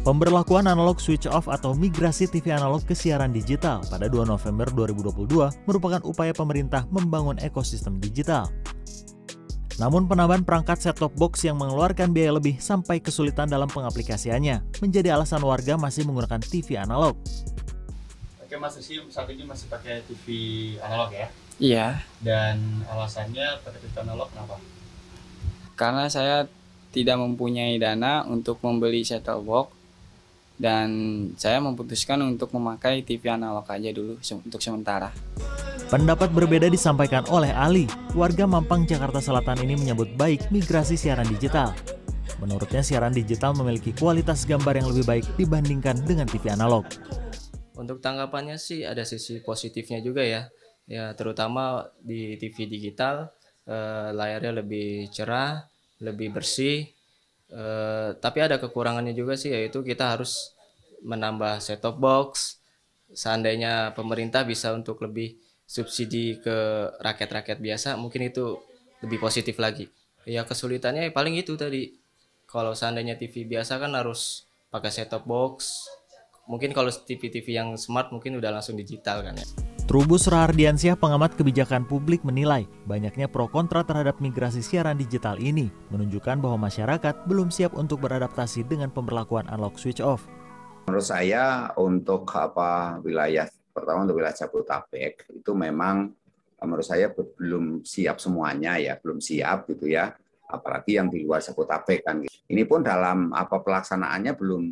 Pemberlakuan analog switch off atau migrasi TV analog ke siaran digital pada 2 November 2022 merupakan upaya pemerintah membangun ekosistem digital. Namun penambahan perangkat set-top box yang mengeluarkan biaya lebih sampai kesulitan dalam pengaplikasiannya menjadi alasan warga masih menggunakan TV analog. Oke Mas Rizky saat ini masih pakai TV analog ya? Iya, Dan alasannya pakai TV analog kenapa? karena saya tidak mempunyai dana untuk membeli set-top box dan saya memutuskan untuk memakai TV analog aja dulu se- untuk sementara. Pendapat berbeda disampaikan oleh Ali. Warga Mampang, Jakarta Selatan ini menyambut baik migrasi siaran digital. Menurutnya siaran digital memiliki kualitas gambar yang lebih baik dibandingkan dengan TV analog. Untuk tanggapannya sih ada sisi positifnya juga ya. Ya terutama di TV digital eh, layarnya lebih cerah, lebih bersih. Eh, tapi ada kekurangannya juga sih yaitu kita harus menambah set-top box. Seandainya pemerintah bisa untuk lebih subsidi ke rakyat-rakyat biasa, mungkin itu lebih positif lagi. Ya kesulitannya paling itu tadi. Kalau seandainya TV biasa kan harus pakai set-top box, mungkin kalau TV-TV yang smart mungkin udah langsung digital kan ya. Trubus Rahardiansyah, pengamat kebijakan publik menilai banyaknya pro kontra terhadap migrasi siaran digital ini menunjukkan bahwa masyarakat belum siap untuk beradaptasi dengan pemberlakuan analog switch off. Menurut saya untuk apa wilayah pertama untuk wilayah Jabodetabek itu memang menurut saya be- belum siap semuanya ya, belum siap gitu ya. Apalagi yang di luar Jabodetabek kan. Ini pun dalam apa pelaksanaannya belum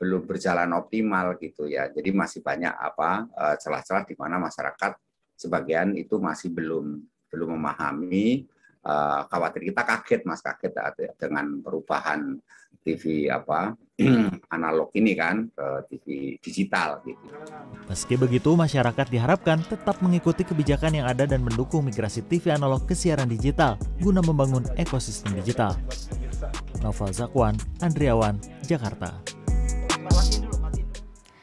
belum berjalan optimal gitu ya. Jadi masih banyak apa eh, celah-celah di mana masyarakat sebagian itu masih belum belum memahami eh, khawatir kita kaget Mas kaget dengan perubahan TV apa analog ini kan ke TV digital gitu. Meski begitu, masyarakat diharapkan tetap mengikuti kebijakan yang ada dan mendukung migrasi TV analog ke siaran digital guna membangun ekosistem digital. Noval Zakwan, Andriawan, Jakarta.